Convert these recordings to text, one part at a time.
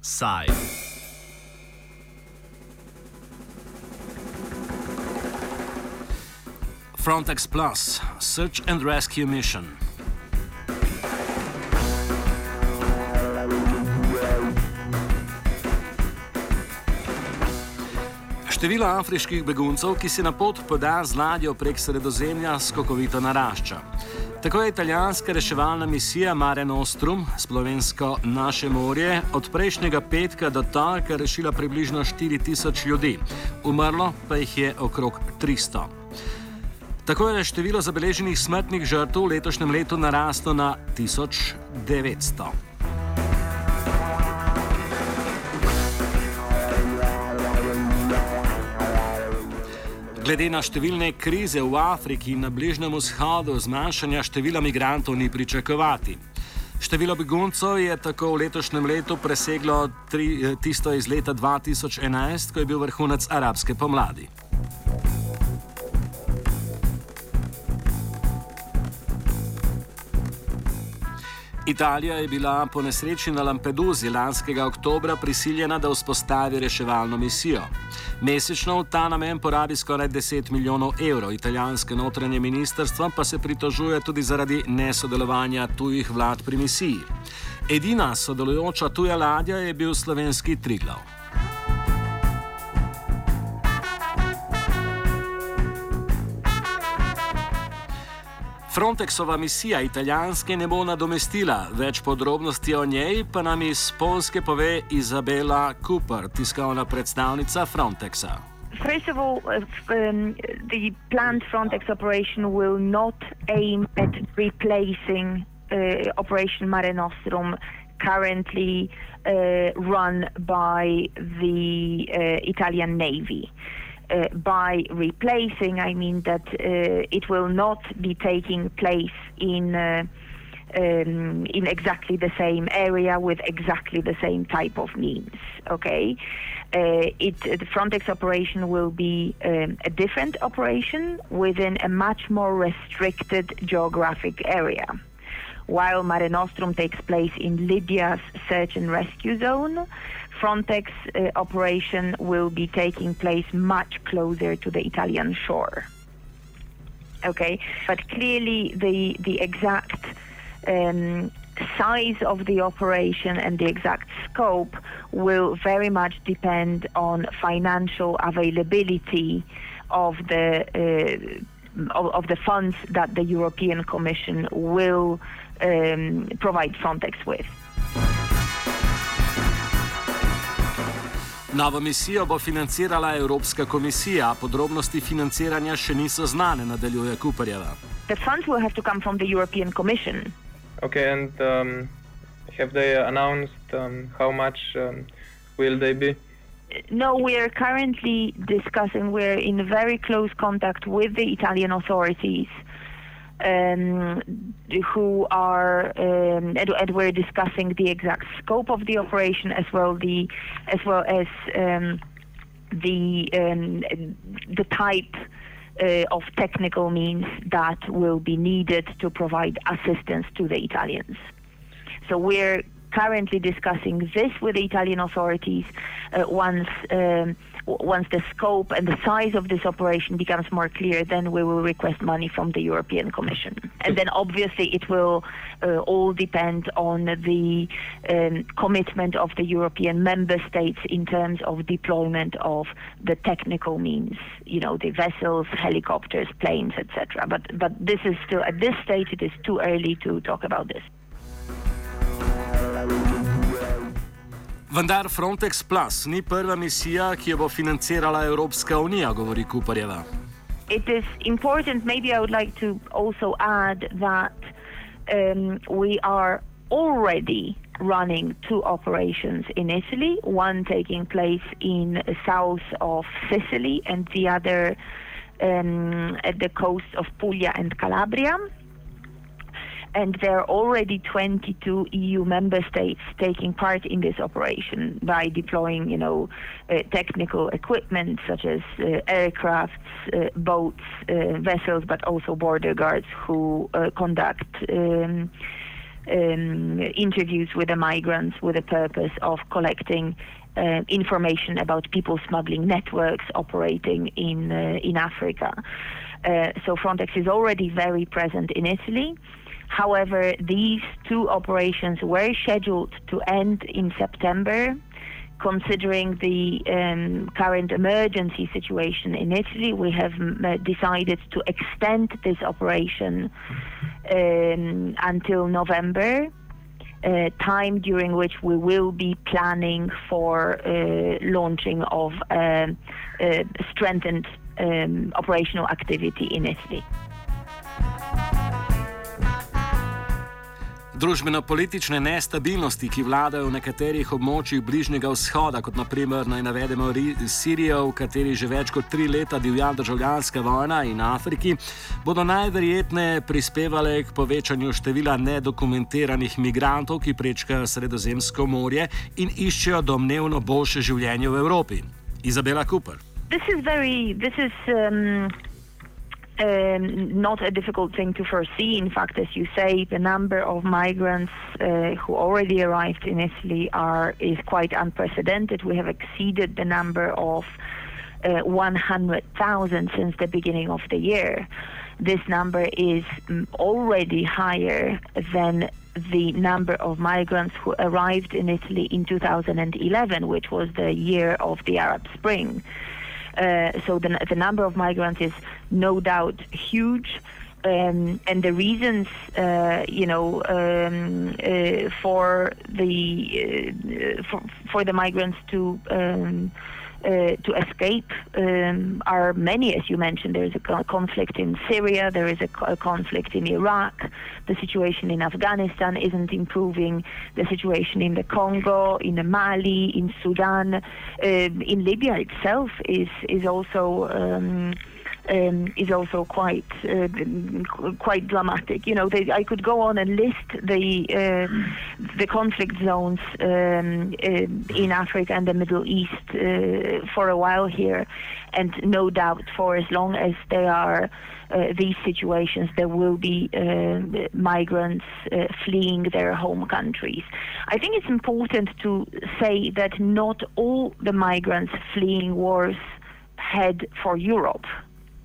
Side. Frontex Plus Search and Rescue Mission. Število afriških beguncev, ki se na pot poda z ladjo prek sredozemlja, skokovito narašča. Tako je italijanska reševalna misija Mare Nostrum, slovensko naše morje, od prejšnjega petka do torka rešila približno 4000 ljudi, umrlo pa jih je okrog 300. Tako je število zabeleženih smrtnih žrtev v letošnjem letu naraslo na 1900. Glede na številne krize v Afriki in na Bližnjem vzhodu, zmanjšanja števila migrantov ni pričakovati. Število beguncev je tako v letošnjem letu preseglo tri, eh, tisto iz leta 2011, ko je bil vrhunec arabske pomladi. Italija je bila po nesreči na Lampeduzi lanskega oktobra prisiljena, da vzpostavi reševalno misijo. Mesečno v ta namen porabi skoraj 10 milijonov evrov, italijanske notranje ministrstvo pa se pritožuje tudi zaradi nesodelovanja tujih vlad pri misiji. Edina sodelujoča tuja ladja je bil slovenski Triglav. Frontexova misija italijanske ne bo nadomestila, več podrobnosti o njej pa nam iz Polske pove Izabela Cooper, tiskovna predstavnica Frontexa. First of all, uh, um, the planned Frontex operation will not aim at replacing uh, Operation Mare Nostrum, currently uh, run by the uh, Italian Navy. Uh, by replacing, I mean that uh, it will not be taking place in. Uh, um, in exactly the same area with exactly the same type of means. Okay, uh, it the Frontex operation will be um, a different operation within a much more restricted geographic area. While Mare Nostrum takes place in Libya's search and rescue zone, Frontex uh, operation will be taking place much closer to the Italian shore. Okay, but clearly the the exact um, size of the operation and the exact scope will very much depend on financial availability of the uh, of, of, the funds that the European Commission will um, provide Frontex with. Novo misijo bo financirala Evropska komisija, podrobnosti financiranja še niso znane, nadaljuje Kuperjeva. The funds will have to come from the European Commission. Okay, and um, have they announced um, how much um, will they be? No, we are currently discussing, we're in very close contact with the Italian authorities. Um, who are um, and, and, we're discussing the exact scope of the operation as well the as well as um, the um, the type uh, of technical means that will be needed to provide assistance to the Italians. So we're currently discussing this with the Italian authorities uh, once um, once the scope and the size of this operation becomes more clear, then we will request money from the European Commission. And then obviously it will uh, all depend on the um, commitment of the European member states in terms of deployment of the technical means, you know, the vessels, helicopters, planes, etc. But, but this is still, at this stage, it is too early to talk about this. Vendar Frontex Plus ni prva misija, ki jo bo financirala Evropska unija, govori Kuparjeva. It is important, maybe I would like to also add that um, we are already running two operations in Italy, one taking place in south of Sicily and the other um, at the coast of Puglia and Calabria. And there are already 22 EU member states taking part in this operation by deploying, you know, uh, technical equipment such as uh, aircrafts, uh, boats, uh, vessels, but also border guards who uh, conduct. Um, um, interviews with the migrants with the purpose of collecting uh, information about people smuggling networks operating in uh, in Africa. Uh, so Frontex is already very present in Italy. However, these two operations were scheduled to end in September. Considering the um, current emergency situation in Italy, we have uh, decided to extend this operation um, until November. Uh, time during which we will be planning for uh, launching of uh, uh strengthened um, operational activity in Italy. Družbeno-politične nestabilnosti, ki vladajo v nekaterih območjih Bližnjega vzhoda, kot naprimer naj navedemo Sirijo, v kateri že več kot tri leta divja državljanska vojna in Afriki, bodo najverjetneje prispevale k povečanju števila nedokumentiranih migrantov, ki prečkajo Sredozemsko morje in iščejo domnevno boljše življenje v Evropi. Izabela Cooper. This is very. This is. Um um, not a difficult thing to foresee. In fact, as you say, the number of migrants uh, who already arrived in Italy are is quite unprecedented. We have exceeded the number of uh, 100,000 since the beginning of the year. This number is mm, already higher than the number of migrants who arrived in Italy in 2011, which was the year of the Arab Spring. Uh, so the, the number of migrants is no doubt huge. Um, and the reasons, uh, you know, um, uh, for the uh, for, for the migrants to um, uh, to escape um, are many, as you mentioned. There is a conflict in Syria, there is a, a, conflict in Iraq, the situation in Afghanistan isn't improving, the situation in the Congo, in Mali, in Sudan, uh, in Libya itself is, is also. Um, um, is also quite uh, quite dramatic. You know, they, I could go on and list the uh, the conflict zones um, uh, in Africa and the Middle East uh, for a while here, and no doubt for as long as they are. Uh, these situations, there will be migrants fleeing their home countries. I think it's important to say that not all the migrants fleeing wars head for Europe.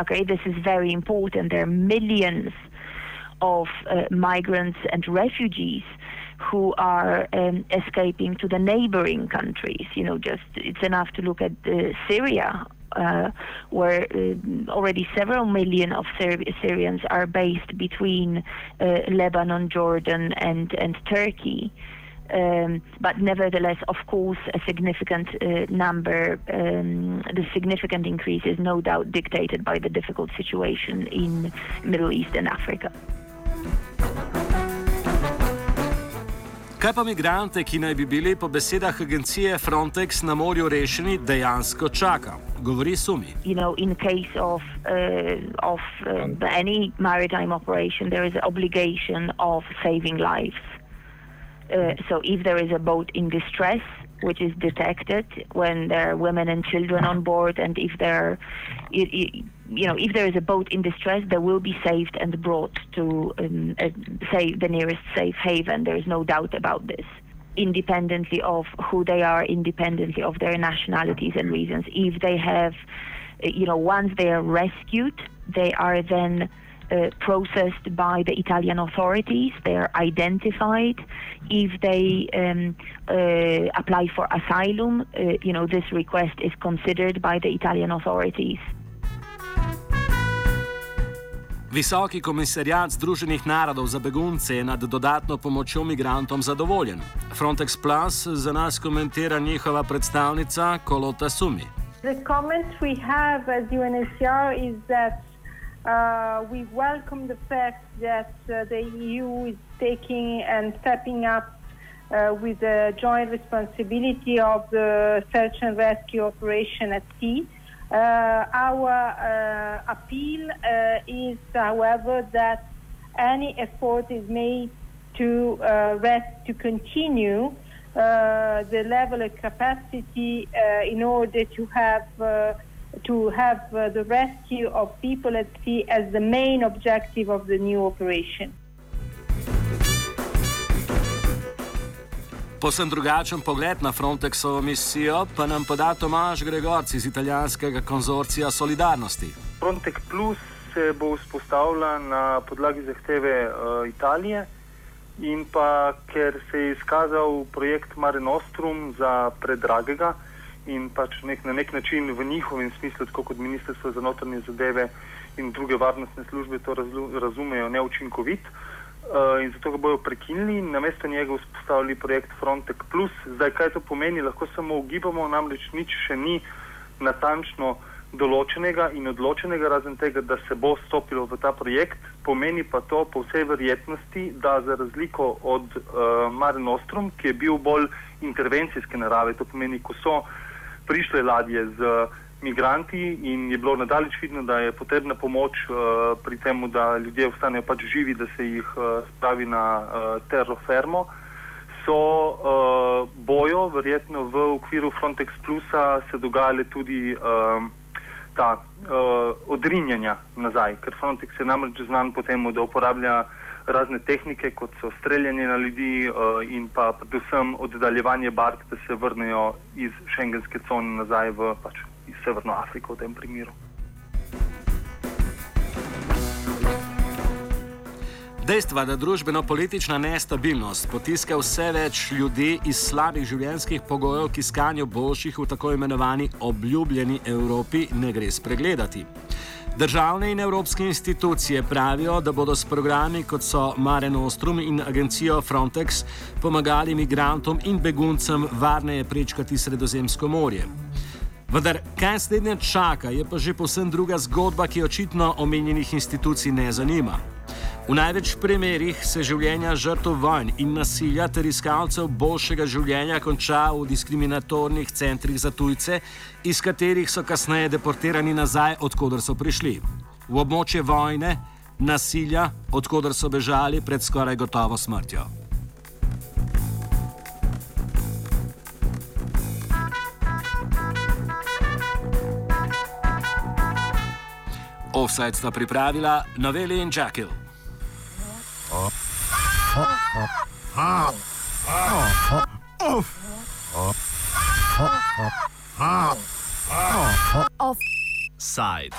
Okay, this is very important. There are millions of uh, migrants and refugees who are um, escaping to the neighboring countries. You know, just it's enough to look at uh, Syria, uh, where uh, already several million of Syri- Syrians are based between uh, Lebanon, Jordan, and and Turkey. Um, but nevertheless, of course, a significant uh, number, um, the significant increase is no doubt dictated by the difficult situation in Middle East and Africa. Kaj pa migrante, ki naj bi bili po besedah agencije Frontex na morju rešeni, dejansko čaka? Govori Sumi. You know, in case of, uh, of uh, any maritime operation, there is an obligation of saving lives. Uh, so if there is a boat in distress, which is detected when there are women and children on board, and if there, you, know, if there is a boat in distress, they will be saved and brought to um, uh, say the nearest safe haven. There is no doubt about this. Independently of who they are, independently of their nationalities and reasons. If they have, uh, you know, once they are rescued, they are then uh, processed by the Italian authorities. They are identified. If they um, uh, apply for asylum, uh, you know, this request is considered by the Italian authorities. Visoki komisarjat Združenih narodov za begunce je nad dodatno pomočjo migrantom zadovoljen. Frontex Plus za nas komentira njihova predstavnica Kolota Sumi. The comment we have as UNHCR is that Uh, we welcome the fact that uh, the EU is taking and stepping up uh, with the joint responsibility of the search and rescue operation at sea. Uh, our uh, appeal uh, is, however, that any effort is made to rest, to continue the level of capacity in order to have to have uh, the rescue of people at sea as the main objective of the new operation. Posem drugačen pogled na Frontexovo misijo pa nam poda Tomaž Gregorci iz italijanskega konzorcija Solidarnosti. Frontex Plus se bo vzpostavila na podlagi zahteve uh, Italije in pa ker se je izkazal projekt Mare Nostrum za predragega in pač nek, na nek način v njihovem smislu, tako kot Ministrstvo za notranje zadeve in druge varnostne službe to razumejo, neučinkovit. Uh, in zato ga bodo prekinili in namesto njega vzpostavili projekt Frontex Plus. Zdaj, kaj to pomeni, lahko samo ugibamo, namreč nič še ni natančno določenega in odločenega, razen tega, da se bo stopilo v ta projekt. Pomeni pa to po vsej verjetnosti, da za razliko od uh, Mare Nostrum, ki je bil bolj intervencijske narave, to pomeni, ko so prišle ladje z migranti in je bilo nadalječ vidno, da je potrebna pomoč uh, pri tem, da ljudje ostanejo pač živi, da se jih uh, spravi na uh, terrofermo. So uh, bojo, verjetno v okviru Frontex Plusa, se dogajale tudi uh, ta uh, odrinjanja nazaj, ker Frontex je namreč znan po tem, da uporablja razne tehnike, kot so streljanje na ljudi uh, in pa predvsem oddaljevanje bark, da se vrnejo iz šengenske cone nazaj v pač Severno Afriko v tem primeru. Dejstva, da družbeno-politična nestabilnost potiska vse več ljudi iz slabih življenjskih pogojev k iskanju boljših v tako imenovani obljubljeni Evropi, ne gre spregledati. Državne in evropske institucije pravijo, da bodo s programi kot so Mare Nostrum in agencijo Frontex pomagali migrantom in beguncem varneje prečkati Sredozemsko morje. Vendar, kaj slednje čaka, je pa že posebno druga zgodba, ki očitno omenjenih institucij ne zanima. V največ primerih se življenja žrtev vojn in nasilja ter iskalcev boljšega življenja konča v diskriminatornih centrih za tujce, iz katerih so kasneje deportirani nazaj, odkudar so prišli. V območje vojne, nasilja, odkudar so bežali pred skoraj gotovo smrtjo. Offside sta pripravila Noveli in Jackal. Offside.